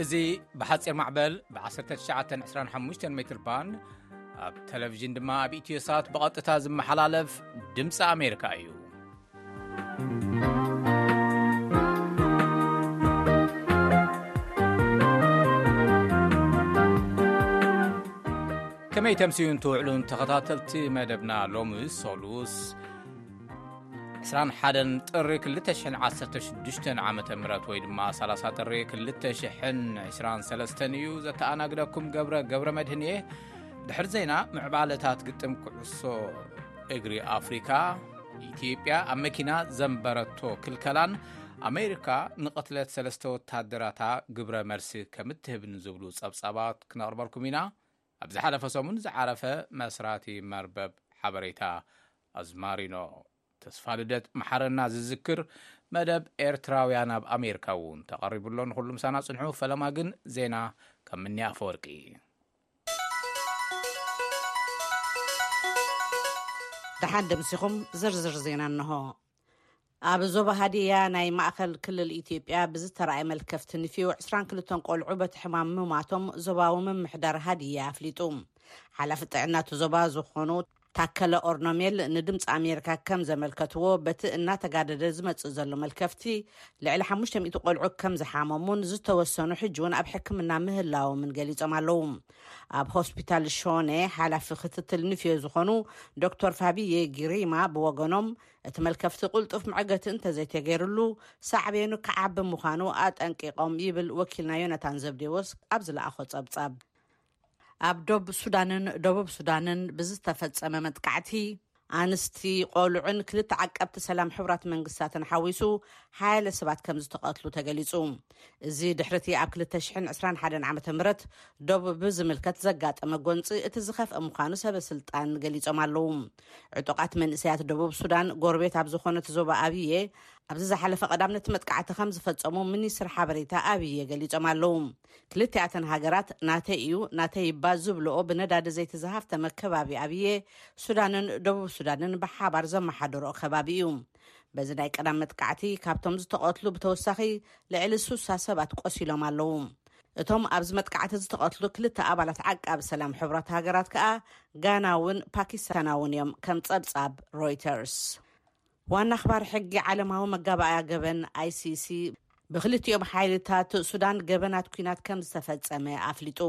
እዚ ብሓፂር ማዕበል ብ1925 ሜትር ባን ኣብ ቴሌቭዥን ድማ ኣብ ኢትዮሳት ብቐጥታ ዝመሓላለፍ ድምፂ ኣሜሪካ እዩ ከመይ ተምስዩን ትውዕሉን ተኸታተልቲ መደብና ሎሚ ሰሉስ 21 ጥሪ 216 ዓ ም ወይ ድማ 30 ጥሪ 223 እዩ ዘተኣናግደኩም ገብረ ገብረ መድህን እየ ድሕር ዜና ምዕባለታት ግጥም ኩዕሶ እግሪ ኣፍሪካ ኢትዮጵያ ኣብ መኪና ዘንበረቶ ክልከላን ኣሜሪካ ንቕትለት ሰለስተ ወታደራታ ግብረ መልሲ ከም እትህብን ዝብሉ ጸብጻባት ክነቕርበልኩም ኢና ኣብ ዝሓለፈ ሰሙን ዝዓረፈ መስራቲ መርበብ ሓበሬታ ኣዝማሪኖ ተስፋ ልደት መሓረና ዝዝክር መደብ ኤርትራውያን ኣብ ኣሜሪካ እውን ተቐሪቡ ኣሎ ንኹሉ ምሳና ጽንሑ ፈለማ ግን ዜና ከም ምኒ ኣፈወርቂ ደሓን ደምሲኹም ዝርዝር ዜና እንሆ። ኣብ ዞባ ሃዲያ ናይ ማእኸል ክልል ኢትዮጵያ ብዝተረኣየ መልከፍቲ ንፊው 22 ቆልዑ በቲ ሕማም ምሟቶም ዞባዊ ምምሕዳር ሃዲያ ኣፍሊጡ። ሓላፊ ጥዕና እቲ ዞባ ዝኾኑ ታከለ ኦርኖሜል ንድምፂ ኣሜሪካ ከም ዘመልከትዎ በቲ እናተጋደደ ዝመፅእ ዘሎ መልከፍቲ ልዕሊ ሓሙሽተ ሚእቲ ቆልዑ ከም ዝሓመሙን ዝተወሰኑ ሕጂ እውን ኣብ ሕክምና ምህላዎምን ገሊፆም ኣለዉ ኣብ ሆስፒታል ሾነ ሓላፊ ክትትል ንፍዮ ዝኾኑ ዶክተር ፋብየ ጊሪማ ብወገኖም እቲ መልከፍቲ ቁልጡፍ መዕገቲ እንተዘይተገይርሉ ሳዕቤኑ ክዓቢ ምዃኑ ኣጠንቂቖም ይብል ወኪልና ዮናታን ዘብዴዎስ ኣብ ዝለኣኾ ጸብጻብ ኣብ ዶብ ሱዳንን ደቡብ ሱዳንን ብዝተፈጸመ መጥቃዕቲ፣ ኣንስቲ፣ ቆልዑን ክልተ ዓቀብቲ ሰላም ሕቡራት መንግስታትን ሓዊሱ ሓያለ ሰባት ከም ዝተቐትሉ ተገሊጹ። እዚ ድሕሪ'ቲ ኣብ ክልተ ሽሕን ዕስራን ሓደን ዓመተ ምህረት ዶብ ብዝምልከት ዘጋጠመ ጎንጺ እቲ ዝኸፍአ ምዃኑ ሰበስልጣን ገሊጾም ኣለዉ። ዕጡቓት መንእሰያት ደቡብ ሱዳን ጎረቤት ኣብ ዝኾነት ዞባ ኣብየ ኣብዚ ዝሓለፈ ቀዳም ነቲ መጥቃዕቲ ከም ዝፈጸሙ ሚኒስትሪ ሓበሬታ ኣብየ ገሊጾም ኣለዉ። ክልቲኣተን ሃገራት ናተይ እዩ ናተይባ ዝብልኦ ብነዳዲ ዘይቲ ዝሃፍተመ ከባቢ ኣብየ ሱዳንን ደቡብ ሱዳንን ብሓባር ዘመሓደርኦ ከባቢ እዩ። በዚ ናይ ቀዳም መጥቃዕቲ ካብቶም ዝተቐትሉ ብተወሳኺ ልዕሊ ሱሳ ሰባት ቆሲሎም ኣለዉ። እቶም ኣብዚ መጥቃዕቲ ዝተቐትሉ ክልተ ኣባላት ዓቃቢ ሰላም ሕቡራት ሃገራት ከኣ ጋናውን ፓኪስታናውን እዮም ከም ጸብጻብ ሮይተርስ። ዋና ኣኽባሪ ሕጊ ዓለማዊ መጋባእያ ገበን፣ ICC፣ ብክልቲኦም ሓይልታት ሱዳን ገበናት ኲናት ከምዝተፈጸመ ኣፍሊጡ።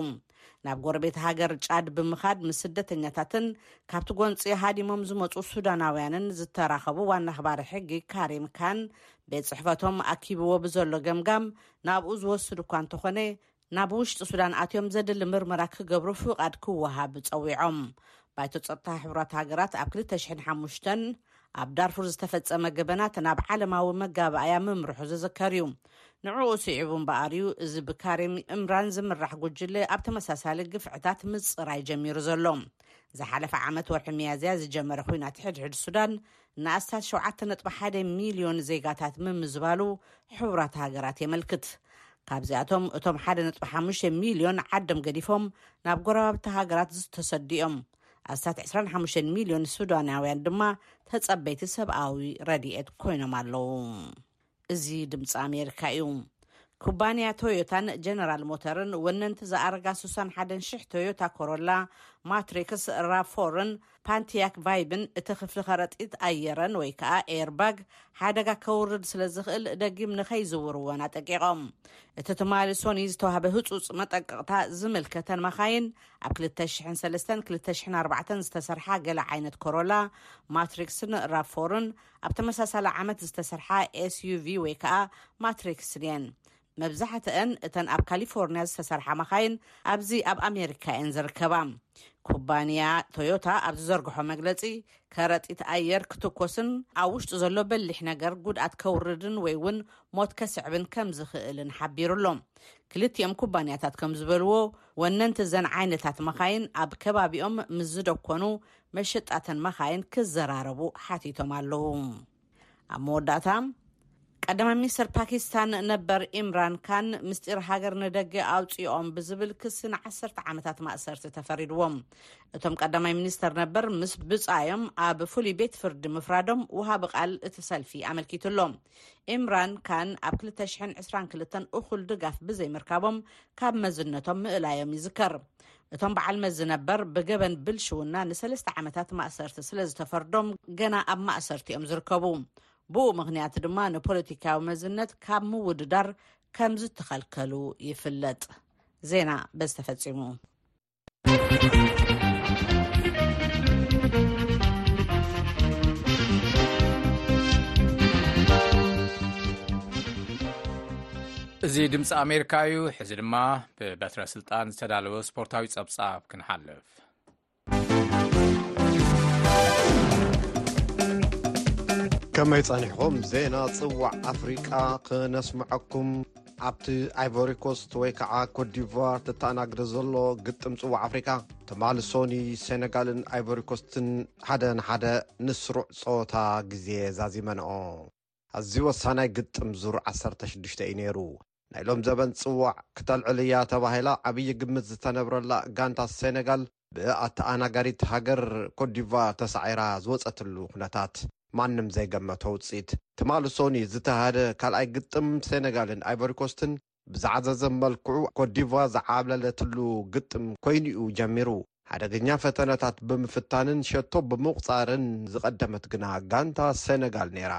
ናብ ጎረቤት ሃገር ጫድ ብምኻድ ምስ ስደተኛታትን ካብቲ ጎንጺ ሃዲሞም ዝመጹ ሱዳናውያንን ዝተራኸቡ ዋና ኣኽባሪ ሕጊ ካሪም ካን ቤት ጽሕፈቶም ኣኪብዎ ብዘሎ ገምጋም ናብኡ ዝወስድ እኳ እንተኾነ ናብ ውሽጢ ሱዳን ኣትዮም ዘድሊ ምርመራ ክገብሩ ፍቓድ ክወሃብ ጸዊዖም። ባይቶ ጸጥታ ሕቡራት ሃገራት ኣብ ክልተ ሽሕን ሓሙሽተን ኣብ ዳርፉር ዝተፈጸመ ገበናት ናብ ዓለማዊ መጋባእያ ምምርሑ ዝዝከር እዩ። ንዕኡ ስዒቡ እምበኣር እዩ እዚ ብካሪም እምራን ዝምራሕ ጉጅለ ኣብ ተመሳሳሊ ግፍዕታት ምጽራይ ጀሚሩ ዘሎ። ዝሓለፈ ዓመት ወርሒ ሚያዝያ ዝጀመረ ኲናት ሕድሕድ ሱዳን ንኣስታት ሸውዓተ ነጥቢ ሓደ ሚልዮን ዜጋታት ምምዝባሉ ሕቡራት ሃገራት የመልክት። ካብዚኣቶም እቶም ሓደ ነጥቢ ሓሙሽተ ሚልዮን ዓዶም ገዲፎም ናብ ጎረባብቲ ሃገራት ዝተሰዱ እዮም። ኣስታት ዕስራን ሓሙሽተን ሚልዮን ሱዳናውያን ድማ ተጸበይቲ ሰብኣዊ ረድኤት ኮይኖም ኣለዉ። እዚ ድምጺ ኣሜሪካ እዩ። ኩባንያ ቶዮታን ጀነራል ሞተርን ወነንቲ ዝኣረጋ ስሳን ሓደን ሽሕ ቶዮታ ኮሮላ፣ ማትሪክስ፣ ራቭ ፎርን ፓንቲያክ ቫይብን እቲ ክፍሊ ከረጢት ኣየረን ወይ ከኣ ኤርባግ ሓደጋ ከውርድ ስለ ዝኽእል ደጊም ንከይዝውርወን ኣጠቂቖም። እቲ ትማሊ ሶኑይ ዝተዋህበ ህጹጽ መጠንቀቕታ ዝምልከተን መኻይን ኣብ ክልተ ሽሕን ሰለስተን ክልተ ሽሕን ኣርባዕተን ዝተሰርሓ ገለ ዓይነት ኮሮላ፣ ማትሪክስን ራቭ ፎርን ኣብ ተመሳሳሊ ዓመት ዝተሰርሓ ኤስዩቪ ወይ ከኣ ማትሪክስ ድየን? መብዛሕትአን እተን ኣብ ካሊፎርንያ ዝተሰርሓ መኻይን ኣብዚ ኣብ ኣሜሪካ እየን ዝርከባ። ኩባንያ ቶዮታ ኣብ ዝዘርግሖ መግለጺ፣ ከረጢት ኣየር ክትኮስን ኣብ ውሽጡ ዘሎ በሊሕ ነገር ጉድኣት ከውርድን ወይ እውን ሞት ከስዕብን ከም ዝኽእልን ሓቢሩ ኣሎ። ክልቲኦም ኩባንያታት ከም ዝበልዎ፣ ወነንቲ እዘን ዓይነታት መኻይን ኣብ ከባቢኦም ምስ ዝደኮኑ መሸጣተን መኻይን ክዘራረቡ ሓቲቶም ኣለዉ። ኣብ መወዳእታ ቀዳማይ ሚኒስተር ፓኪስታን ነበር ኢምራን ካን ምስጢር ሃገር ንደገ ኣውፂኦም ብዝብል ክሲ ንዓሰርተ ዓመታት ማእሰርቲ ተፈሪድዎም። እቶም ቀዳማይ ሚኒስተር ነበር ምስ ብፃዮም ኣብ ፍሉይ ቤት ፍርዲ ምፍራዶም ውሃቢ ቃል እቲ ሰልፊ ኣመልኪቱ ኣሎ። ኢምራን ካን ኣብ ክልተ ሽሕን ዕስራን ክልተን እኹል ድጋፍ ብዘይምርካቦም ካብ መዝነቶም ምእላዮም ይዝከር። እቶም በዓል መዚ ነበር ብገበን ብልሽውና ንሰለስተ ዓመታት ማእሰርቲ ስለ ዝተፈርዶም ገና ኣብ ማእሰርቲ እዮም ዝርከቡ። ብኡ ምክንያት ድማ ንፖለቲካዊ መዝነት ካብ ምውድዳር ከም ዝተኸልከሉ ይፍለጥ። ዜና በዚ ተፈፂሙ። እዚ ድምፂ ኣሜሪካ እዩ ሕዚ ድማ ብበትረ ስልጣን ዝተዳለወ ስፖርታዊ ጸብጻብ ክንሓልፍ ከመይ ጸኒሕኹም ዜና ጽዋዕ ኣፍሪቃ ክነስምዐኩም ኣብቲ ኣይቮሪኮስት ወይ ከዓ ኮዲቫር ተተኣናግደ ዘሎ ግጥም ጽዋዕ ኣፍሪቃ ትማሊ ሶኒ ሴነጋልን ኣይቮሪኮስትን ሓደ ንሓደ ንስሩዕ ጸወታ ግዜ ዛዚመንኦ ኣዝዩ ወሳናይ ግጥም ዙር ዓሰርተ ሽዱሽተ እዩ ነይሩ። ናይ ሎምዘበን ፅዋዕ ክተልዕል እያ ተባሂላ ዓብዪ ግምት ዝተነብረላ ጋንታ ሴነጋል ብኣተኣናጋዲት ሃገር ኮትዲቫር ተሳዒራ ዝወፀትሉ ኩነታት ማንም ዘይገመቶ ውፅኢት ትማሊ ሰኑይ ዝተሃደ ካልኣይ ግጥም ሴነጋልን ኣይቮሪኮስትን ብዝዓዘዘ መልክዑ ኮትዲቭዋ ዝዓብለለትሉ ግጥም ኮይኑ'ዩ ጀሚሩ። ሓደገኛ ፈተነታት ብምፍታንን ሸቶ ብምቑጻርን ዝቐደመት ግና ጋንታ ሰነጋል ነይራ።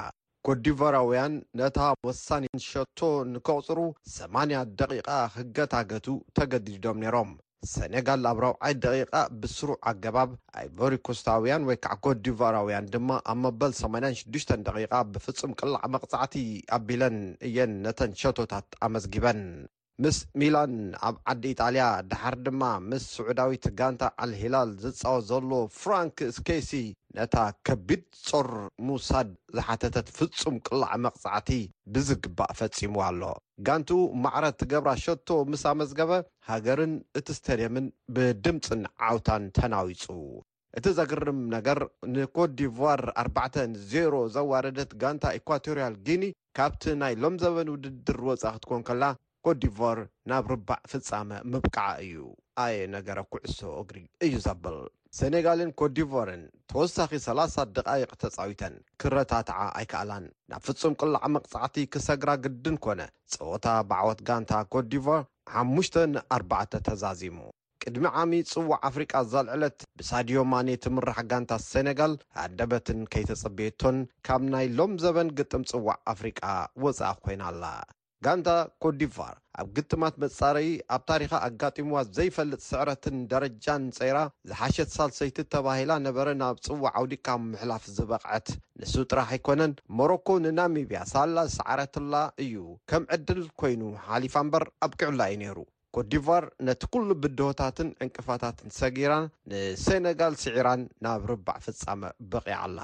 ኮትዲቭዋራውያን ነታ ወሳኒት ሸቶ ንከቑጽሩ ሰማንያ ደቒቓ ክገታገቱ ተገዲዶም ነይሮም። ሰነጋል ኣብ ራብዓይ ደቒቓ ብስሩዕ ኣገባብ ኣይቮሪኮስታውያን ወይ ከዓ ኮትዲቫራውያን ድማ ኣብ መበል ሰማንያን ሽዱሽተን ደቒቓ ብፍፁም ቅላዕ መቕፃዕቲ ኣቢለን እየን ነተን ሸቶታት ኣመዝጊበን። ምስ ሚላን ኣብ ዓዲ ኢጣልያ ደሓር ድማ ምስ ስዑዳዊት ጋንታ ኣል ሂላል ዝፃወት ዘሎ ፍራንክ ስኬሲ ነታ ከቢድ ፆር ምውሳድ ዝሓተተት ፍፁም ቅላዕ መቕፃዕቲ ብዝግባእ ፈፂምዋ ኣሎ። ጋንትኡ ማዕረ ትገብራ ሸቶ ምስ ኣመዝገበ ሃገርን እቲ ስታድየምን ብድምጽን ዓውታን ተናዊጹ። እቲ ዘግርም ነገር ንኮትዲቭዋር ኣርባዕተ ን ዜሮ ዘዋረደት ጋንታ ኢኳቶርያል ጊኒ ካብቲ ናይ ሎምዘበን ውድድር ወጻእ ክትኮን ከላ ኮትዲቭዋር ናብ ርባዕ ፍጻመ ምብቅዓ እዩ። ኣየ ነገረ ኩዕሶ እግሪ እዩ ዘብል። ሰኔጋልን ኮትዲቭዋርን ተወሳኺ ሰላሳ ደቓይቕ ተጻዊተን ክረታትዓ ኣይከኣላን። ናብ ፍጹም ቅላዕ መቕጻዕቲ ክሰግራ ግድን ኮነ። ጸወታ ብዓወት ጋንታ ኮትዲቭዋር ሓሙሽተ ን ኣርባዕተ ተዛዚሙ። ቅድሚ ዓሚ ጽዋዕ ኣፍሪቃ ዘልዐለት ብሳድዮ ማኔ ትምራሕ ጋንታ ሰነጋል ሃደበትን ከይተጸበየቶን ካብ ናይ ሎምዘበን ግጥም ጽዋዕ ኣፍሪቃ ወጻኢ ኮይና ኣላ። ጋንታ ኮትዲቫር ኣብ ግጥማት መጻረዪ ኣብ ታሪኻ ኣጋጢምዋ ዘይፈልጥ ስዕረትን ደረጃን ጸይራ ዝሓሸት ሳልሰይቲ ተባሂላ ነበረ ናብ ጽዋዕ ዓውዲ ካብ ምሕላፍ ዝበቕዐት። ንሱ ጥራሕ ኣይኮነን ሞሮኮ ንናሚብያ ሳላ ዝሰዓረትላ እዩ ከም ዕድል ኮይኑ ሓሊፋ እምበር ኣብቂዑላ እዩ ነይሩ። ኮትዲቫር ነቲ ኩሉ ብድሆታትን ዕንቅፋታትን ሰጊራ ንሴነጋል ስዒራን ናብ ርባዕ ፍጻመ በቒዓ ኣላ።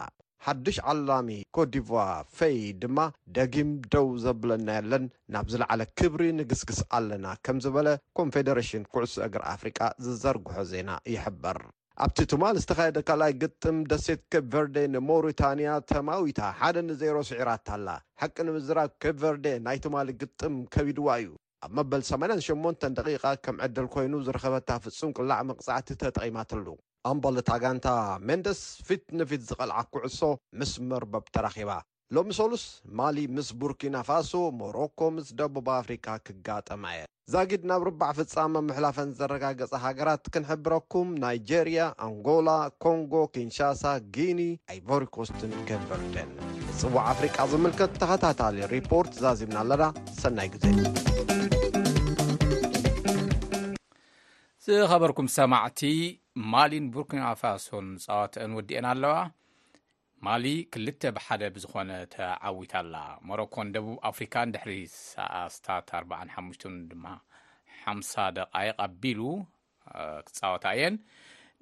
ሓዱሽ ዓላሚ ኮትዲቫ ፌይ ድማ ደጊም ደው ዘብለና የለን ናብ ዝለዓለ ክብሪ ንግስግስ ኣለና ከም ዝበለ ኮንፌደሬሽን ኩዕሶ እግሪ ኣፍሪቃ ዝዘርግሖ ዜና ይሕብር። ኣብቲ ትማል ዝተኻየደ ካልኣይ ግጥም ደሴት ኬፕ ቨርዴ ንሞሪታንያ ተማዊታ ሓደ ን ዜሮ ስዒራታ ኣላ። ሓቂ ንምዝራብ ኬፕ ቨርዴ ናይ ትማሊ ግጥም ከቢድዋ እዩ። ኣብ መበል ሰማንያን ሸሞንተን ደቒቓ ከም ዕድል ኮይኑ ዝረኸበታ ፍጹም ቅላዕ መቕጻዕቲ ተጠቒማትሉ። ኣምበል እታ ጋንታ ሜንደስ ፊት ንፊት ዝቐልዓ ኩዕሶ ምስ መርበብ ተራኺባ። ሎሚ ሰሉስ ማሊ ምስ ቡርኪናፋሶ፣ ሞሮኮ ምስ ደቡብ ኣፍሪቃ ክጋጠማ'የን። ዛጊድ ናብ ርባዕ ፍጻመ ምሕላፈን ዘረጋገጻ ሃገራት ክንሕብረኩም፣ ናይጀርያ፣ ኣንጎላ፣ ኮንጎ ኪንሻሳ፣ ጊኒ፣ ኣይቮሪኮስትን ኬፕ ቨርደን። ንጽዋዕ ኣፍሪቃ ዝምልከት ተኸታታሊ ሪፖርት ዛዚምና ኣለና። ሰናይ ግዜ። ዝኸበርኩም ሰማዕቲ ማሊን ቡርኪናፋሶን ጸዋትኣን ወዲኤን ኣለዋ። ማሊ ክልተ ብ ሓደ ብዝኾነ ተዓዊታ ኣላ። ሞሮኮን ደቡብ ኣፍሪካን ድሕሪ ኣስታት ኣርባዓን ሓሙሽተን ድማ ሓምሳ ደቓይቕ ኣቢሉ ክፃወታ እየን።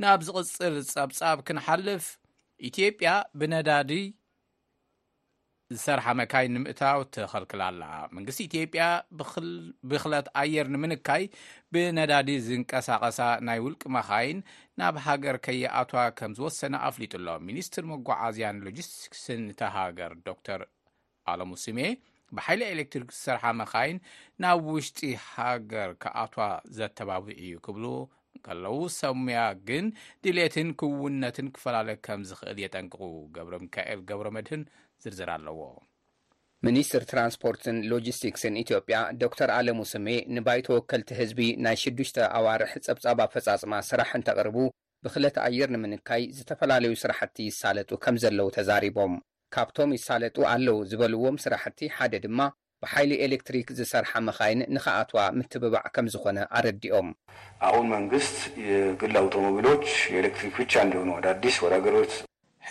ናብ ዝቕፅል ፀብፃብ ክንሓልፍ ኢትዮጵያ ብነዳዲ ዝሰርሓ መካይን ንምእታው ትኸልክል ኣላ። መንግስቲ ኢትዮጵያ ብኽለት ኣየር ንምንካይ ብነዳዲ ዝንቀሳቐሳ ናይ ውልቂ መኻይን ናብ ሃገር ከይኣትዋ ከም ዝወሰነ ኣፍሊጡ ኣሎ። ሚኒስትር መጓዓዝያን ሎጂስቲክስን እታ ሃገር ዶክተር ኣለሙ ስሜ ብሓይሊ ኤሌክትሪክ ዝሰርሓ መኻይን ናብ ውሽጢ ሃገር ክኣትዋ ዘተባብዕ እዩ ክብሉ ከለዉ ሰብ ሙያ ግን ድሌትን ክውነትን ክፈላለ ከም ዝኽእል የጠንቅቑ። ገብረሚካኤል ገብረመድህን ዝርዝር ኣለዎ። ሚኒስትር ትራንስፖርትን ሎጂስቲክስን ኢትዮጵያ ዶክተር ኣለሙ ስሜ ንባይቶ ወከልቲ ህዝቢ ናይ ሽዱሽተ ኣዋርሕ ፀብፃብ ኣፈፃፅማ ስራሕ እንተቕርቡ ብኽለት ኣየር ንምንካይ ዝተፈላለዩ ስራሕቲ ይሳለጡ ከምዘለዉ ተዛሪቦም። ካብቶም ይሳለጡ ኣለዉ ዝበልዎም ስራሕቲ ሓደ ድማ ብሓይሊ ኤሌክትሪክ ዝሰርሓ መኻይን ንክኣትዋ ምትብባዕ ከምዝኾነ ኣረዲኦም። ኣሁን መንግስት የግል ኣውቶሞቢሎች የኤሌክትሪክ ብቻ እንዲሆኑ ወደ ኣዲስ ወደ ኣገር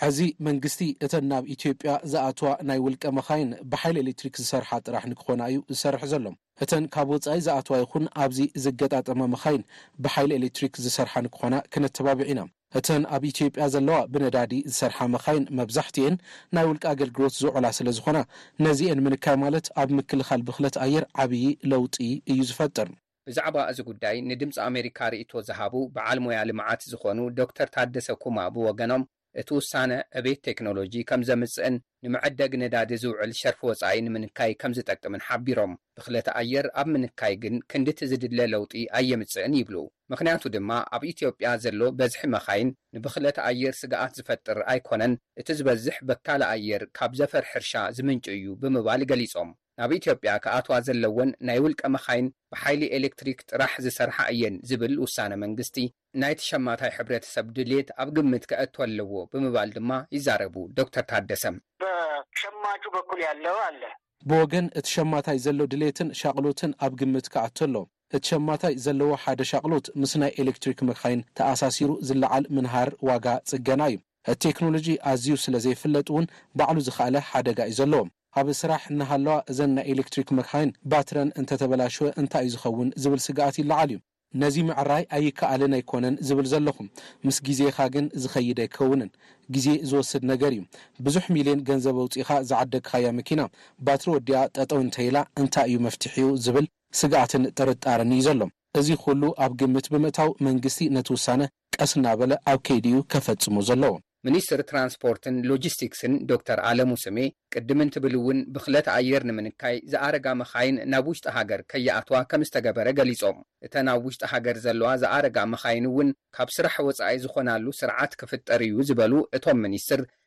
ሐዚ መንግስቲ እተን ናብ ኢትዮጵያ ዝኣትዋ ናይ ውልቀ መኻይን ብሓይሊ ኤሌክትሪክ ዝሰርሓ ጥራሕ ንክኾና እዩ ዝሰርሕ ዘሎ። እተን ካብ ወፃኢ ዝኣትዋ ይኹን ኣብዚ ዝገጣጠማ መኻይን ብሓይሊ ኤሌክትሪክ ዝሰርሓ ንክኾና ክነተባብዕ ኢና። እተን ኣብ ኢትዮጵያ ዘለዋ ብነዳዲ ዝሰርሓ መኻይን መብዛሕትኤን ናይ ውልቀ ኣገልግሎት ዝውዕላ ስለዝኾና ነዚኤን ምንካይ ማለት ኣብ ምክልኻል ብኽለት ኣየር ዓብዪ ለውጢ እዩ ዝፈጥር። ብዛዕባ እዚ ጉዳይ ንድምጺ ኣሜሪካ ርኢቶ ዝሃቡ በዓል ሞያ ልምዓት ዝኾኑ ዶክተር ታደሰ ኩማ ብወገኖም እቲ ውሳነ ዕቤት ቴክኖሎጂ ከምዘምፅእን ንመዐደጊ ነዳዲ ዝውዕል ሸርፊ ወፃኢ ንምንካይ ከምዝጠቅምን ሓቢሮም። ብኽለት ኣየር ኣብ ምንካይ ግን ክንድቲ ዝድለ ለውጢ ኣየምፅእን ይብሉ። ምኽንያቱ ድማ ኣብ ኢትዮጵያ ዘሎ በዝሒ መኻይን ንብኽለት ኣየር ስግኣት ዝፈጥር ኣይኮነን፣ እቲ ዝበዝሕ በካሊ ኣየር ካብ ዘፈር ሕርሻ ዝምንጩ እዩ ብምባል ገሊፆም። ናብ ኢትዮጵያ ክኣትዋ ዘለወን ናይ ውልቀ መኻይን ብሓይሊ ኤሌክትሪክ ጥራሕ ዝሰርሓ እየን ዝብል ውሳነ መንግስቲ ናይ ተሸማታይ ሕብረተሰብ ድልየት ኣብ ግምት ከእቱ ኣለዎ ብምባል ድማ ይዛረቡ ዶክተር ታደሰ። በሸማቹ በኩል ያለው አለ። ብወገን እቲ ሸማታይ ዘሎ ድሌትን ሻቕሎትን ኣብ ግምት ክኣቱ ኣለዎ። እቲ ሸማታይ ዘለዎ ሓደ ሻቕሎት ምስ ናይ ኤሌክትሪክ መካይን ተኣሳሲሩ ዝለዓል ምንሃር ዋጋ ጽገና እዩ። እቲ ቴክኖሎጂ ኣዝዩ ስለ ዘይፍለጥ እውን ባዕሉ ዝኸኣለ ሓደጋ እዩ ዘለዎ። ኣብ ስራሕ እናሃለዋ እዘን ናይ ኤሌክትሪክ መካይን ባትረን እንተተበላሸወ እንታይ እዩ ዝኸውን ዝብል ስግኣት ይለዓል እዩ። ነዚ ምዕራይ ኣይከኣልን ኣይኮነን ዝብል ዘለኹ። ምስ ግዜኻ ግን ዝኸይድ ኣይከውንን። ግዜ ዝወስድ ነገር እዩ። ብዙሕ ሚልዮን ገንዘብ ኣውጺእኻ ዝዓደግካያ መኪና ባትሪ ወዲኣ ጠጠው እንተኢላ እንታይ እዩ መፍትሒኡ ዝብል ስግኣትን ጥርጣረን እዩ ዘሎ። እዚ ኹሉ ኣብ ግምት ብምእታው መንግስቲ ነቲ ውሳነ ቀስ እናበለ ኣብ ከይዲ እዩ ከፈፅሞ ዘለዎ። ሚኒስትር ትራንስፖርትን ሎጂስቲክስን ዶክተር ኣለሙ ስሜ ቅድም እንትብል እውን ብኽለት ኣየር ንምንካይ ዝኣረጋ መኻይን ናብ ውሽጢ ሃገር ከይኣትዋ ከምዝተገበረ ገሊፆም። እተን ኣብ ውሽጢ ሃገር ዘለዋ ዝኣረጋ መኻይን እውን ካብ ስራሕ ወፃኢ ዝኾናሉ ስርዓት ክፍጠር እዩ ዝበሉ እቶም ሚኒስትር፣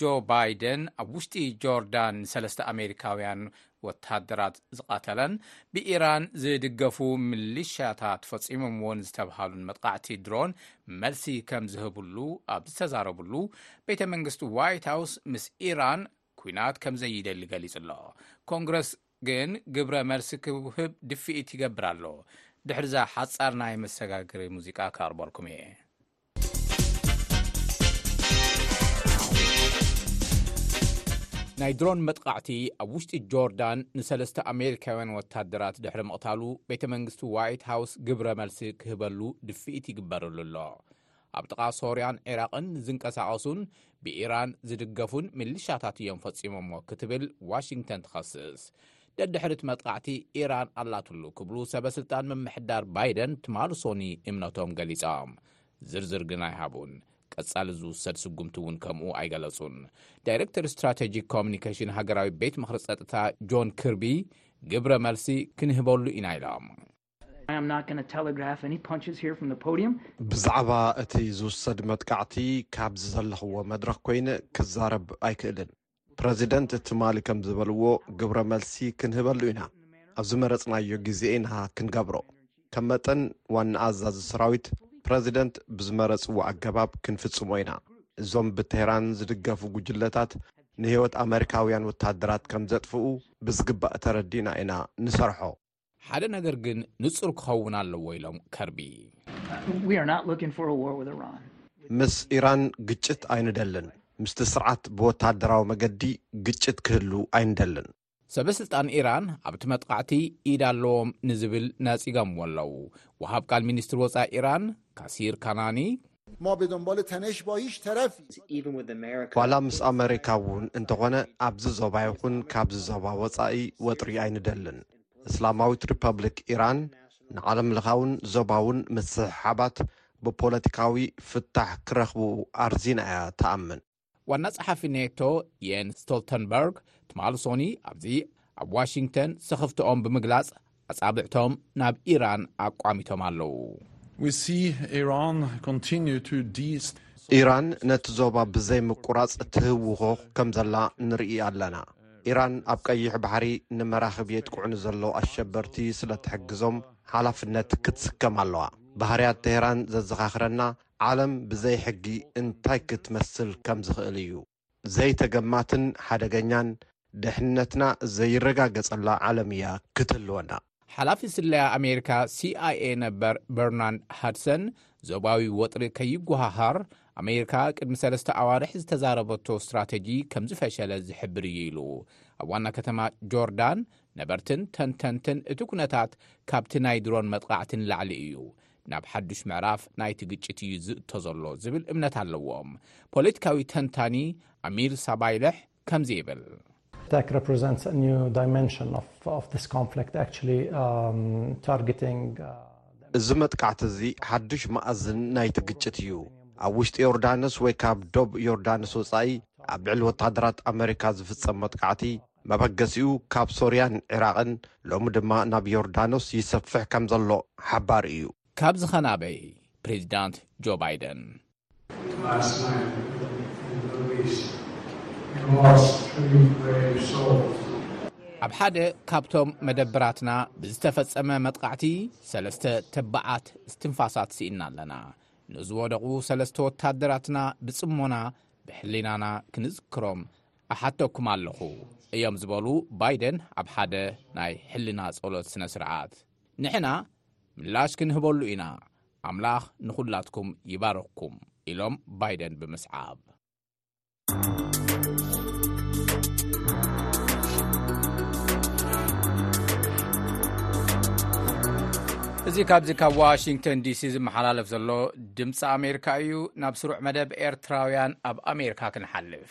ጆ ባይደን ኣብ ውሽጢ ጆርዳን ንሰለስተ ኣሜሪካውያን ወተሃደራት ዝቐተለን ብኢራን ዝድገፉ ምልሻታት ፈፂሞምዎን ዝተብሃሉን መጥቓዕቲ ድሮን መልሲ ከም ዝህብሉ ኣብ ዝተዛረብሉ ቤተ መንግስቲ ዋይት ሃውስ ምስ ኢራን ኩናት ከም ዘይደሊ ገሊጹ ኣሎ ኮንግረስ ግን ግብረ መልሲ ክውህብ ድፍኢት ይገብር ኣሎ ድሕሪዛ ሓጻር ናይ መሰጋገሪ ሙዚቃ ከቕርበልኩም እየ ናይ ድሮን መጥቓዕቲ ኣብ ውሽጢ ጆርዳን ንሰለስተ ኣሜሪካውያን ወታደራት ድሕሪ ምቕታሉ ቤተ መንግስቲ ዋይት ሃውስ ግብረ መልሲ ክህበሉ ድፍኢት ይግበርሉ ኣሎ ኣብ ጥቓ ሶርያን ዒራቕን ዝንቀሳቐሱን ብኢራን ዝድገፉን ሚሊሻታት እዮም ፈጺሞሞ ክትብል ዋሽንግተን ትኸስስ ደድሕሪት መጥቓዕቲ ኢራን ኣላትሉ ክብሉ ሰበ ስልጣን ምምሕዳር ባይደን ትማል ሶኒ እምነቶም ገሊጾም ዝርዝር ግን ኣይሃቡን። ቀጻሊ ዝውሰድ ስጉምቲ እውን ከምኡ ኣይገለጹን ዳይረክተር ስትራቴጂክ ኮሚኒኬሽን ሃገራዊ ቤት ምኽሪ ጸጥታ ጆን ክርቢ ግብረ መልሲ ክንህበሉ ኢና ኢሎም ብዛዕባ እቲ ዝውሰድ መጥቃዕቲ ካብዚ ዘለኽዎ መድረኽ ኮይነ ክዛረብ ኣይክእልን። ፕረዚደንት ትማሊ ከም ዝበልዎ ግብረ መልሲ ክንህበሉ ኢና። ኣብ ዝመረጽናዮ ግዜ ኢና ክንገብሮ። ከም መጠን ዋና ኣዛዚ ሰራዊት፣ ፕረዚደንት ብዝመረጽዎ ኣገባብ ክንፍጽሞ ኢና። እዞም ብቴህራን ዝድገፉ ጉጅለታት ንህይወት ኣመሪካውያን ወተሃደራት ከም ዘጥፍኡ ብዝግባእ ተረዲእና ኢና ንሰርሖ። ሓደ ነገር ግን ንጹር ክኸውን ኣለዎ ኢሎም ከርቢ። ምስ ኢራን ግጭት ኣይንደልን፣ ምስቲ ስርዓት ብወተሃደራዊ መገዲ ግጭት ክህሉ ኣይንደልን። ሰበስልጣን ኢራን ኣብቲ መጥቓዕቲ ኢድ ኣለዎም ንዝብል ነጺገምዎ ኣለዉ። ወሃብ ቃል ሚኒስትሪ ወጻኢ ኢራን ካሲር ካናኒ ዋላ ምስ ኣመሪካ እውን እንተኾነ ኣብዚ ዞባ ይኹን ካብዚ ዞባ ወፃኢ ወጥሪ ኣይንደልን። እስላማዊት ሪፐብሊክ ኢራን ንዓለምለኻውን ዞባውን ምስሕሓባት ብፖለቲካዊ ፍታሕ ክረኽቡ ኣርዚና እያ ትኣምን። ዋና ጸሓፊ ኔቶ የን ስቶልተንበርግ ትማል ሶኒ ኣብዚ ኣብ ዋሽንግተን ሰኽፍትኦም ብምግላጽ ኣጻብዕቶም ናብ ኢራን ኣቋሚቶም ኣለዉ ኢራን ነቲ ዞባ ብዘይምቁራጽ ትህውኾ ከም ዘላ ንርኢ ኣለና ኢራን ኣብ ቀይሕ ባሕሪ ንመራኽብ የጥቅዑ ንዘለዉ ኣሸበርቲ ስለ ትሕግዞም ሓላፍነት ክትስከም ኣለዋ ባህርያት ተህራን ዘዘኻኽረና ዓለም ብዘይ ሕጊ እንታይ ክትመስል ከም ዝኽእል እዩ። ዘይተገማትን ሓደገኛን፣ ድሕንነትና ዘይረጋገጸላ ዓለም እያ ክትህልወና። ሓላፊ ስለያ ኣሜሪካ፣ ሲኣይኤ፣ ነበር በርናንድ ሃድሰን፣ ዞባዊ ወጥሪ ከይጎሃሃር ኣሜሪካ ቅድሚ ሰለስተ ኣዋርሕ ዝተዛረበቶ ስትራተጂ ከም ዝፈሸለ ዝሕብር እዩ ኢሉ። ኣብ ዋና ከተማ ጆርዳን ነበርትን ተንተንትን እቲ ኩነታት ካብቲ ናይ ድሮን መጥቓዕቲ ንላዕሊ እዩ፣ ናብ ሓዱሽ ምዕራፍ ናይቲ ግጭት እዩ ዝእቶ ዘሎ ዝብል እምነት ኣለዎም። ፖለቲካዊ ተንታኒ ኣሚር ሳባይልሕ ከምዚ ይብል። Tech represents a new dimension of, of this conflict, actually um, targeting uh, እዚ መጥቃዕቲ እዚ ሓዱሽ መኣዝን ናይቲ ግጭት እዩ። ኣብ ውሽጢ ዮርዳኖስ ወይ ካብ ዶብ ዮርዳኖስ ወጻኢ ኣብ ልዕሊ ወተሃደራት ኣመሪካ ዝፍጸም መጥቃዕቲ መበገሲኡ ካብ ሶርያን ዒራቕን ሎሚ ድማ ናብ ዮርዳኖስ ይሰፍሕ ከም ዘሎ ሓባሪ እዩ። ካብዚ ከ ናበይ? ፕሬዚዳንት ጆ ባይደን። ኣብ ሓደ ካብቶም መደብራትና ብዝተፈጸመ መጥቓዕቲ ሰለስተ ተባዓት እስትንፋሳት ስኢንና ኣለና። ንዝወደቑ ሰለስተ ወታደራትና ብጽሞና ብሕሊናና ክንዝክሮም እሓተኩም ኣለኹ እዮም ዝበሉ ባይደን ኣብ ሓደ ናይ ሕልና ጸሎት ስነ ስርዓት ንሕና ምላሽ ክንህበሉ ኢና ኣምላኽ ንዅላትኩም ይባርኽኩም ኢሎም ባይደን ብምስዓብ እዚ ካብዚ ካብ ዋሽንግተን ዲሲ ዝመሓላለፍ ዘሎ ድምፂ ኣሜሪካ እዩ ናብ ስሩዕ መደብ ኤርትራውያን ኣብ ኣሜሪካ ክንሓልፍ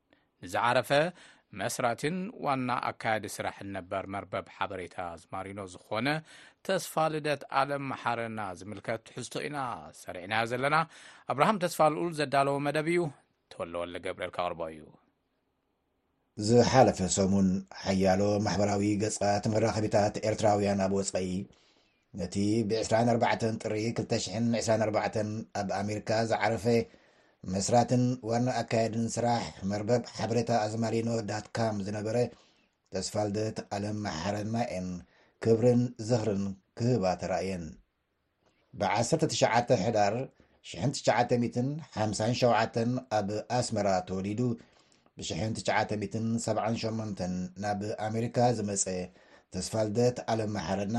ንዝዓረፈ መስራቲን ዋና ኣካያዲ ስራሕን ነበር መርበብ ሓበሬታ ኣዝማሪኖ ዝኾነ ተስፋ ልደት ኣለም መሓረና ዝምልከት ትሕዝቶ ኢና ሰሪዕናዮ ዘለና ኣብርሃም ተስፋ ልኡል ዘዳለዎ መደብ እዩ ተወለወለ ገብርኤል ካቕርቦ እዩ ዝሓለፈ ሰሙን ሓያሎ ማሕበራዊ ገጻት መራኸቢታት ኤርትራውያን ኣብ ወጻኢ ነቲ ብ ዕስራን ኣርባዕተን ጥሪ ክልተ ሽሕን ዕስራን ኣርባዕተን ኣብ ኣሜሪካ ዝዓረፈ መስራትን ዋና ኣካየድን ስራሕ መርበብ ሓበሬታ ኣዝማሪኖ ዳት ካም ዝነበረ ተስፋልደት ኣለም መሓረና እየን ክብርን ዝኽርን ክህባ ተራእየን። ብ ዓሰርተ ትሽዓተ ሕዳር ሽሕን ትሽዓተ ሚእትን ሓምሳን ሸውዓተን ኣብ ኣስመራ ተወሊዱ ብሽሕን ትሽዓተ ሚእትን ሰብዓን ሸሞንተን ናብ ኣሜሪካ ዝመጸ ተስፋልደት ኣለም መሓረና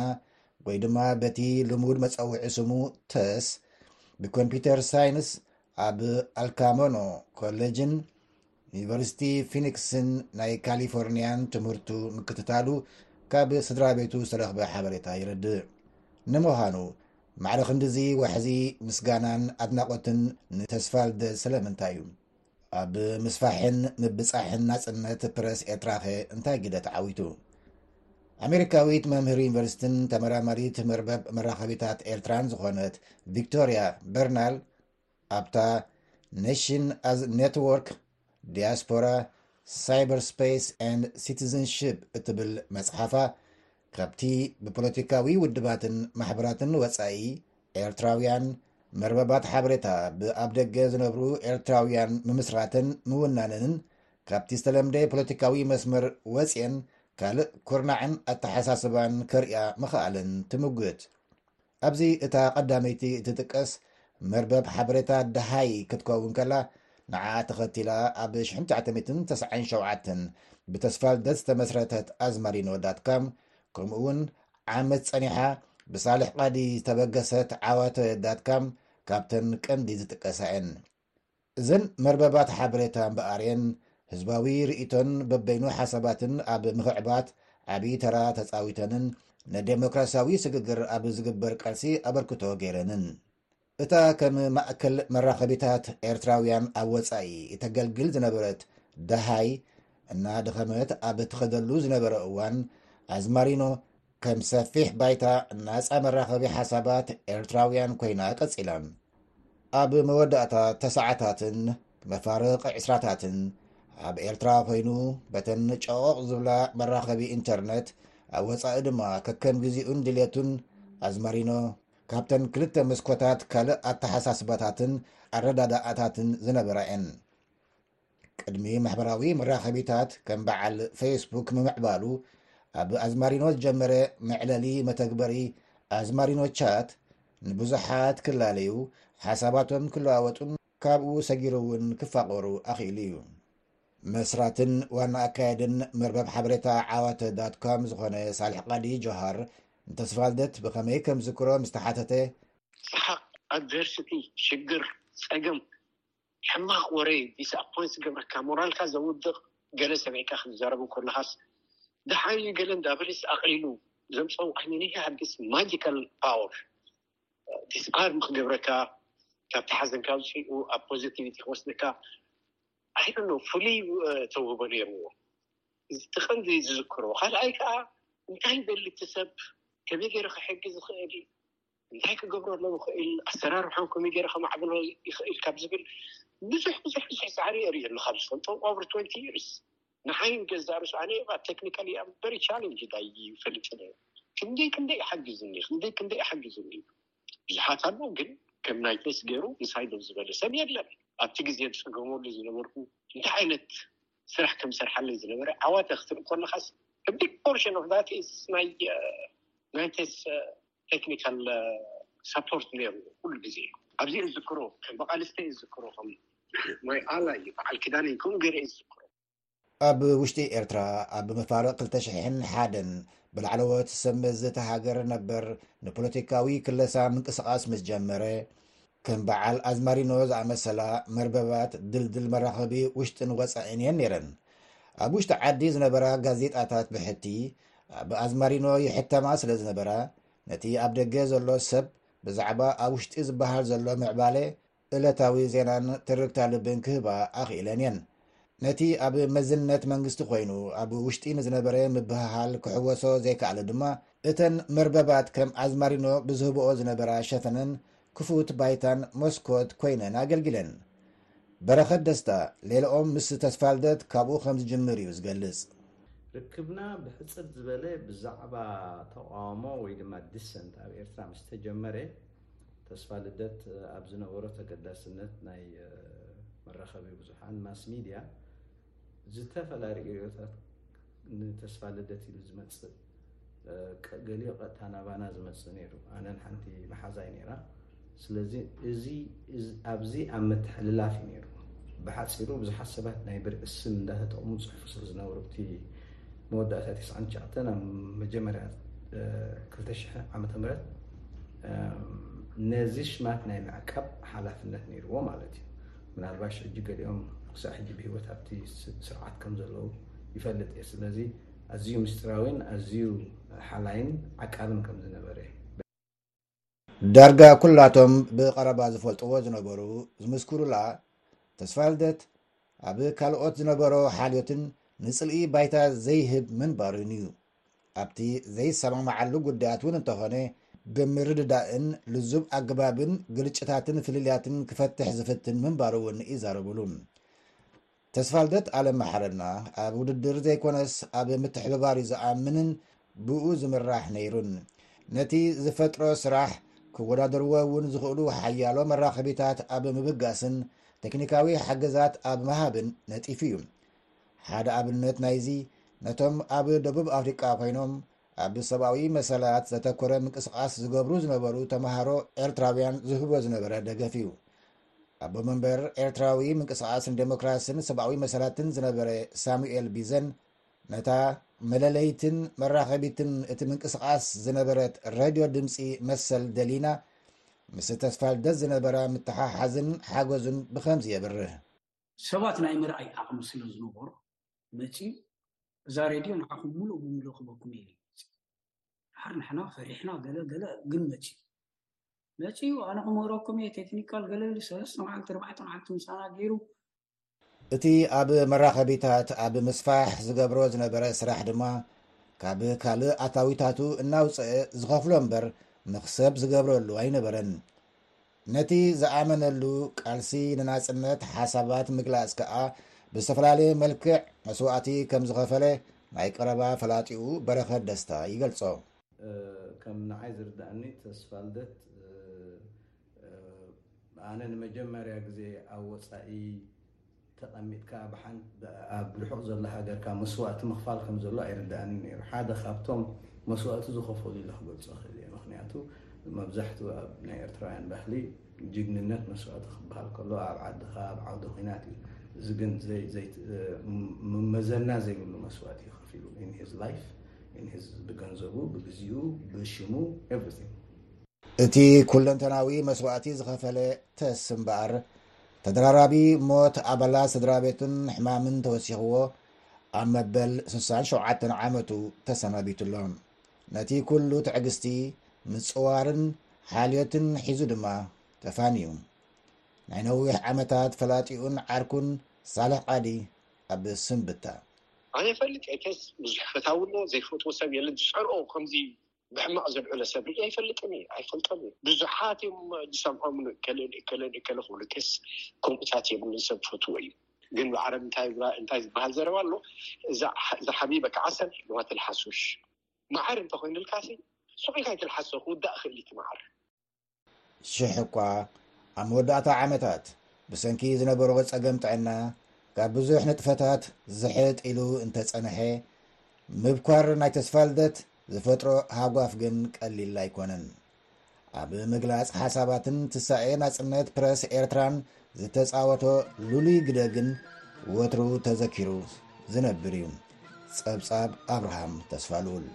ወይ ድማ በቲ ልሙድ መጸውዒ ስሙ ተስ ብኮምፒተር ሳይንስ ኣብ ኣልካሞኖ ኮሌጅን ንዩኒቨርሲቲ ፊኒክስን ናይ ካሊፎርንያን ትምህርቱ ምክትታሉ ካብ ስድራ ቤቱ ዝተረኽበ ሓበሬታ ይረድእ ንምዃኑ ማዕሪ ክንዲዚ ዋሕዚ ምስጋናን ኣድናቖትን ንተስፋልደ ስለምንታይ እዩ ኣብ ምስፋሕን ምብጻሕን ናጽነት ፕረስ ኤርትራኸ እንታይ ግደ ተዓዊቱ ኣሜሪካዊት መምህር ዩኒቨርሲቲን ተመራማሪት መርበብ መራኸቢታት ኤርትራን ዝኾነት ቪክቶርያ በርናል ኣብታ ኔሽን ኣዝ ኔትዎርክ፣ ዲያስፖራ፣ ሳይበር ስፔስ ኣንድ ሲቲዝንሺፕ እትብል መጽሓፋ፣ ካብቲ ብፖለቲካዊ ውድባትን ማሕበራትን ወጻኢ ኤርትራውያን መርበባት ሓበሬታ ብኣብ ደገ ዝነብሩ ኤርትራውያን ምምስራተን ምውናነንን ካብቲ ዝተለምደ ፖለቲካዊ መስመር ወጽየን ካልእ ኩርናዕን ኣተሓሳስባን ከርእያ ምኽኣለን ትምጉት። ኣብዚ እታ ቀዳመይቲ እትጥቀስ መርበብ ሓበሬታ ደሃይ ክትከውን ከላ፣ ንዓኣ ተኸቲላ ኣብ ሽሕን ትሽዓተ ሚእትን ተስዓን ሸውዓተን ብተስፋ ልደት ዝተመስረተት ኣዝማሪኖ ዳት ካም ከምኡ'ውን ዓመት ጸኒሓ ብሳልሕ ቓዲ ዝተበገሰት ዓዋተ ዳት ካም ካብተን ቀንዲ ዝጥቀሳ እየን። እዘን መርበባት ሓበሬታ እምበኣር'የን ህዝባዊ ርእይቶን በበይኑ ሓሳባትን ኣብ ምኽዕባት ዓቢ ተራ ተጻዊተንን ንደሞክራስያዊ ስግግር ኣብ ዝግበር ቃልሲ ኣበርክቶ ገይረንን። እታ ከም ማእከል መራኸቢታት ኤርትራውያን ኣብ ወጻኢ እተገልግል ዝነበረት ደሃይ እናደኸመት ኣብ እትኸደሉ ዝነበረ እዋን ኣዝማሪኖ፣ ከም ሰፊሕ ባይታ ናፃ መራኸቢ ሓሳባት ኤርትራውያን ኮይና ቀፂላ። ኣብ መወዳእታ ተሰዓታትን መፋርቕ ዕስራታትን ኣብ ኤርትራ ኮይኑ በተን ጨቖቕ ዝብላ መራኸቢ ኢንተርነት ኣብ ወፃኢ ድማ ከከም ግዜኡን ድሌቱን ኣዝማሪኖ ካብተን ክልተ መስኮታት ካልእ ኣተሓሳስባታትን ኣረዳዳኣታትን ዝነበራ እየን። ቅድሚ ማሕበራዊ መራኸቢታት ከም በዓል ፌስቡክ ምምዕባሉ ኣብ ኣዝማሪኖ ዝጀመረ መዕለሊ መተግበሪ ኣዝማሪኖ ቻት ንብዙሓት ክላለዩ፣ ሓሳባቶም ክለዋወጡን ካብኡ ሰጊሩ እውን ክፋቐሩ ኣኽኢሉ እዩ። መስራትን ዋና ኣካየድን መርበብ ሓበሬታ ዓዋተ ዳት ኮም ዝኾነ ሳልሕ ቃዲ ጆሃር ንተስፋልደት ብኸመይ ከም ዝዝክሮ ምስ ተሓተተ ሰሓቕ፣ ኣድቨርስቲ፣ ሽግር፣ ጸገም፣ ሕማቅ ወረ እዩ ዲስኣፖይንት ዝገብረካ ሞራልካ ዘውድቅ ገለ ሰሚዕካ ክትዛረብ እንኮለካስ ደሓን እዩ ገለ እንዳበለስ ኣቅሊሉ ዘምፀኡ ዓይነኒ ኣዲስ ማጂካል ፓወር ዲስኣርም ክገብረካ ካብቲ ሓዘንካ ኣውፅኡ ኣብ ፖዘቲቪቲ ክወስደካ ኣይደኖ ፍሉይ ተውህቦ ነይርዎ እዚ እቲ ቀንዲ ዝዝክሮ ካልኣይ ከዓ እንታይ ይደሊ እቲ ሰብ ከመይ ገይረ ክሕግዝ ይኽእል እንታይ ክገብረሎም ይኽእል ኣሰራርሖም ከመይ ገይረ ከማዕብሎ ይኽእል ካብ ዝብል ብዙሕ ብዙሕ ብዙሕ ፃዕሪ የርኢ ኣሎ ካብ ዝፈልጦ ኦቨር ትወንቲ ይርስ ንዓይ ገዛ ርሱ ኣነ ኣብ ቴክኒካል ኣብ በሪ ቻለንጅ ዳይ ይፈልጥ ነ ክንደይ ክንደይ ይሓግዝኒ ክንደይ ክንደይ ይሓግዝኒ ብዙሓት ኣሎ ግን ከም ናይ ፌስ ገይሩ ምሳይ ዶ ዝበለ ሰብ የለን ኣብቲ ግዜ ዝፀገመሉ ዝነበርኩ እንታይ ዓይነት ስራሕ ከም ሰርሓለይ ዝነበረ ዓዋተ ክትርኢ ከለካስ ቢግ ፖርሽን ኦፍ ዛት ኢዝ ናይ ናይ ቴስ ቴክኒካል ሳፖርት ነይሩ ኩሉ ግዜ ኣብዚ ዝክሮ ብቃልስተ ዝክሮ ከም ወይ ኣላ እዩ በዓል ኪዳን ከምኡ ገይረ ዝክሮ ኣብ ውሽጢ ኤርትራ ኣብ መፋርቕ 2ተ0ን ሓደን ብላዕለዎት ሰብ መዚ እቲ ሃገር ነበር ንፖለቲካዊ ክለሳ ምንቅስቓስ ምስ ጀመረ ከም በዓል ኣዝማሪኖ ዝኣመሰላ መርበባት ድልድል መራኸቢ ውሽጥን ወፃኢን እየን ነይረን ኣብ ውሽጢ ዓዲ ዝነበራ ጋዜጣታት ብሕቲ ኣብ ኣዝማሪኖ ይሕተማ ስለ ዝነበራ ነቲ ኣብ ደገ ዘሎ ሰብ ብዛዕባ ኣብ ውሽጢ ዝበሃል ዘሎ ምዕባለ እለታዊ ዜናን ትርግታ ልብን ክህባ ኣኽኢለን እየን ነቲ ኣብ መዝነት መንግስቲ ኮይኑ ኣብ ውሽጢ ንዝነበረ ምብህሃል ክሕወሶ ዘይከኣለ ድማ እተን መርበባት ከም ኣዝማሪኖ ብዝህብኦ ዝነበራ ሸፈነን ክፉት ባይታን መስኮት ኮይነን ኣገልጊለን። በረኸት ደስታ፣ ሌላኦም ምስ ተስፋልደት ካብኡ ከም ዝጅምር እዩ ዝገልጽ። ርክብና ብሕጽር ዝበለ ብዛዕባ ተቓውሞ ወይ ድማ ዲሰንት ኣብ ኤርትራ ምስ ተጀመረ፣ ተስፋልደት ኣብ ዝነበሮ ተገዳስነት ናይ መራኸቢ ብዙሓን፣ ማስ ሚድያ፣ ዝተፈላርየ ርእዮታት ንተስፋልደት ኢሉ ዝመጽእ፣ ገሊኡ ቀጥታ ናባና ዝመፅእ ነይሩ ኣነን ሓንቲ መሓዛይ ነይራ ስለዚ እዚ ኣብዚ ኣብ ምትሕልላፍ እዩ ነይሩ ብሓፂሩ ብዙሓት ሰባት ናይ ብርዒ ስም እንዳተጠቕሙ ፅሑፉ ስለ ዝነበሩ እቲ መወዳእታ ትስዓን ትሽዓተን ኣብ መጀመርያ ክልተ ሽሕ ዓመተ ምህረት ነዚ ሽማት ናይ ምዕቃብ ሓላፍነት ነይርዎ ማለት እዩ ምናልባሽ ሕጂ ገሊኦም ክሳዕ ሕጂ ብሂወት ኣብቲ ስርዓት ከም ዘለዉ ይፈልጥ እየ ስለዚ ኣዝዩ ምስጢራዊን ኣዝዩ ሓላይን ዓቃብን ከም ዝነበረ እዩ። ዳርጋ ኩላቶም ብቐረባ ዝፈልጥዎ ዝነበሩ ዝምስክሩላ፣ ተስፋልደት ኣብ ካልኦት ዝነበሮ ሓልዮትን ንጽልኢ ባይታ ዘይህብ ምንባሩን እዩ። ኣብቲ ዘይሰማማዓሉ ጉዳያት እውን እንተኾነ ብምርድዳእን ልዙብ ኣገባብን ግርጭታትን ፍልልያትን ክፈትሕ ዝፍትን ምንባሩ እውን ይዛረቡሉ። ተስፋልደት ኣለም መሓረና ኣብ ውድድር ዘይኮነስ ኣብ ምትሕብባር እዩ ዝኣምንን ብኡ ዝምራሕ ነይሩን። ነቲ ዝፈጥሮ ስራሕ ክወዳደርዎ እውን ዝኽእሉ ሓያሎ መራኸቢታት ኣብ ምብጋስን ቴክኒካዊ ሓገዛት ኣብ ምሃብን ነጢፉ እዩ። ሓደ ኣብነት ናይዚ ነቶም ኣብ ደቡብ ኣፍሪቃ ኮይኖም ኣብ ሰብኣዊ መሰላት ዘተኮረ ምንቅስቓስ ዝገብሩ ዝነበሩ ተምሃሮ ኤርትራውያን ዝህቦ ዝነበረ ደገፍ እዩ። ኣቦ መንበር ኤርትራዊ ምንቅስቓስ ንደሞክራስን ሰብኣዊ መሰላትን ዝነበረ ሳሙኤል ቢዘን ነታ መለለይትን መራኸቢትን እቲ ምንቅስቓስ ዝነበረት ረድዮ ድምፂ መሰል ደሊና ምስ ተስፋ ልደት ዝነበራ ምትሓሓዝን ሓገዙን ብከምዚ የብርህ ሰባት ናይ ምርኣይ ዓቕሚ ስለ ዝነበሮ መፂኡ እዛ ሬድዮ ንዓኹም ሙሉእ ብሙሉእ ክበኩም እየ ኢሉ መፂኡ። ድሓር ንሕና ፈሪሕና ገለ ገለ ግን መፂኡ። መጺኡ ኣነ ክምህረኩም እየ ቴክኒካል ገለሊ ሰለስተ መዓልቲ ኣርባዕተ መዓልቲ ምሳና ገይሩ። እቲ ኣብ መራኸቢታት ኣብ ምስፋሕ ዝገብሮ ዝነበረ ስራሕ ድማ ካብ ካልእ ኣታዊታቱ እናውጽአ ዝኸፍሎ እምበር መኽሰብ ዝገብረሉ ኣይነበረን። ነቲ ዝኣመነሉ ቃልሲ ንናጽነት ሓሳባት ምግላጽ ከኣ ብዝተፈላለየ መልክዕ መስዋእቲ ከም ዝኸፈለ ናይ ቀረባ ፈላጢኡ በረኸት ደስታ ይገልጾ። ከም ንዓይ ዝርድኣኒ ተስፋልደት ኣነ ንመጀመርያ ግዜ ኣብ ወጻኢ ተቐሚጥካ ኣብ ርሑቕ ዘሎ ሃገርካ መስዋእቲ ምኽፋል ከም ዘሎ ኣይርድኣንን እዩ ነይሩ። ሓደ ካብቶም መስዋእቲ ዝኸፈሉ ኢለ ክገልጾ እኽእል እየ። ምኽንያቱ መብዛሕትኡ ኣብ ናይ ኤርትራውያን ባህሊ ጅግንነት መስዋእቲ ክበሃል ከሎ ኣብ ዓድኻ ኣብ ዓውደ ኹናት እዩ እዚ ግን መዘና ዘይብሉ መስዋእቲ እዩ ከፊሉ in his life in his ብገንዘቡ ብግዚኡ ብሽሙ everything እቲ ኩለንተናዊ መስዋእቲ ዝኸፈለ ተስ እምበኣር ተደራራቢ ሞት ኣባላት ስድራ ቤቱን ሕማምን ተወሲኽዎ ኣብ መበል 67 ዓመቱ ተሰናቢቱ ኣሎ ነቲ ኩሉ ትዕግስቲ፣ ምጽዋርን ሓልዮትን ሒዙ ድማ ተፋንዩ። ናይ ነዊሕ ዓመታት ፈላጢኡን ዓርኩን ሳልሕ ዓሊ ኣብ ስንብታ። ኣነ ፈልጥ እየ ከስ ብዙሕ ፈታዊ ኣሎ ዘይፈትዎ ሰብ የለን ዝፀልኦ ከምዚ ብሕማቅ ዘልዕሎ ሰብ ሪኤ ኣይፈልጥን እየ ኣይፈልጦን እየ ብዙሓት እዮም ዝሰምዖም እከለን እከለን እከለ ክብሉ ከስ ከምኡታት የብሉን ሰብ ፈትዎ እዩ። ግን ብዓረብ እንታይ ዝበሃል ዘረባ ኣሎ እዛ ሓቢበ ክዓሰብ ዋ ትልሓሱሽ መዓር እንተኮይኑልካ ሱቅ ኢልካ ኣይትልሓሶ ክውዳእ ክእል እቲ መዓር ሽሕ እኳ ኣብ መወዳእታ ዓመታት ብሰንኪ ዝነበሮ ጸገም ጥዕና ካብ ብዙሕ ንጥፈታት ዝሕጥ ኢሉ እንተጸንሐ ምብኳር ናይ ተስፋልደት ዝፈጥሮ ሃጓፍ ግን ቀሊል ኣይኮነን ኣብ ምግላፅ ሓሳባትን ትሳኤ ናፅነት ፕረስ ኤርትራን ዝተፃወቶ ልሉይ ግደ ግን ወትሩ ተዘኪሩ ዝነብር እዩ ጸብጻብ ኣብርሃም ተስፋሉል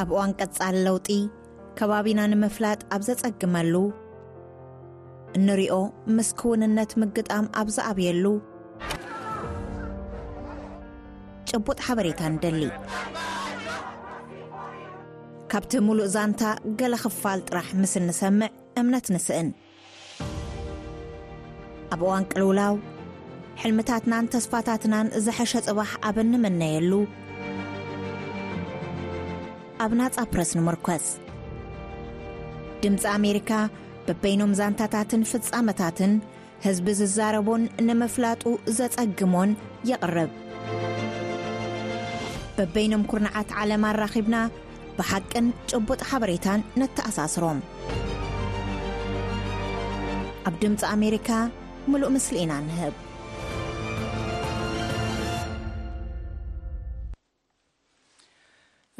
ኣብ እዋን ቀጻሊ ለውጢ ከባቢና ንምፍላጥ ኣብ ዘጸግመሉ እንሪኦ ምስ ክውንነት ምግጣም ኣብ ዝኣብየሉ ጭቡጥ ሓበሬታ ንደሊ ካብቲ ምሉእ ዛንታ ገለ ክፋል ጥራሕ ምስ እንሰምዕ እምነት ንስእን ኣብ እዋን ቅልውላው ሕልምታትናን ተስፋታትናን ዝሐሸ ጽባሕ ኣብ እንምነየሉ ኣብ ናጻ ፕረስ ንምርኮስ ድምፂ ኣሜሪካ ብበይኖም ዛንታታትን ፍጻመታትን ህዝቢ ዝዛረቦን ንምፍላጡ ዘጸግሞን የቕርብ። በበይኖም ኩርናዓት ዓለም ኣራኺብና ብሓቅን ጭቡጥ ሓበሬታን ነተኣሳስሮም። ኣብ ድምፂ ኣሜሪካ ምሉእ ምስሊ ኢና ንህብ።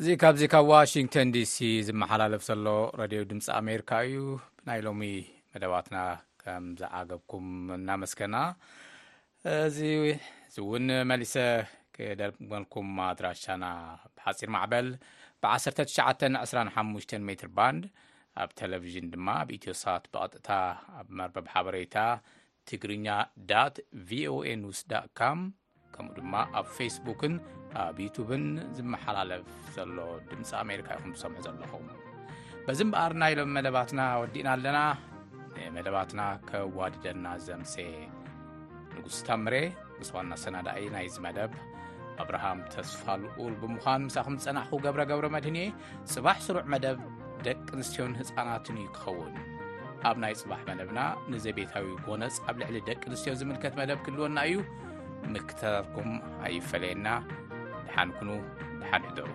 እዚ ካብዚ ካብ ዋሽንግተን ዲሲ ዝመሓላለፍ ዘሎ ረድዮ ድምፂ ኣሜሪካ እዩ ናይ ሎሚ መደባትና ከም ዝዓገብኩም እናመስከና እዚ እውን መሊሰ ክደግመልኩም ኣድራሻና ብሓፂር ማዕበል ብ1925 ሜትር ባንድ ኣብ ቴሌቭዥን ድማ ኣብ ኢትዮሳት ብቐጥታ ኣብ መርበብ ሓበሬታ ትግርኛ ዳት ቪኦኤ ኒውስ ዳት ካም ከምኡ ድማ ኣብ ፌስቡክን ኣብ ዩቱብን ዝመሓላለፍ ዘሎ ድምፂ ኣሜሪካ ይኹም ዝሰምዑ ዘለኹም በዚ እምበኣር ናይ ኢሎም መደባትና ወዲእና ኣለና ንመደባትና ከዋድደና ዘምሴ ንጉስ ታምሬ ምስ ዋና ሰናዳኢ ናይዚ መደብ ኣብርሃም ተስፋ ልኡል ብምዃን ምሳኹም ዝጸናሕኹ ገብረ ገብረ መድህን እየ ጽባሕ ስሩዕ መደብ ደቂ ኣንስትዮን ህፃናትን እዩ ክኸውን ኣብ ናይ ጽባሕ መደብና ንዘቤታዊ ጎነጽ ኣብ ልዕሊ ደቂ ኣንስትዮ ዝምልከት መደብ ክልወና እዩ ምክተታትኩም ኣይፈለየና ድሓን ኩኑ ድሓን ሕደሩ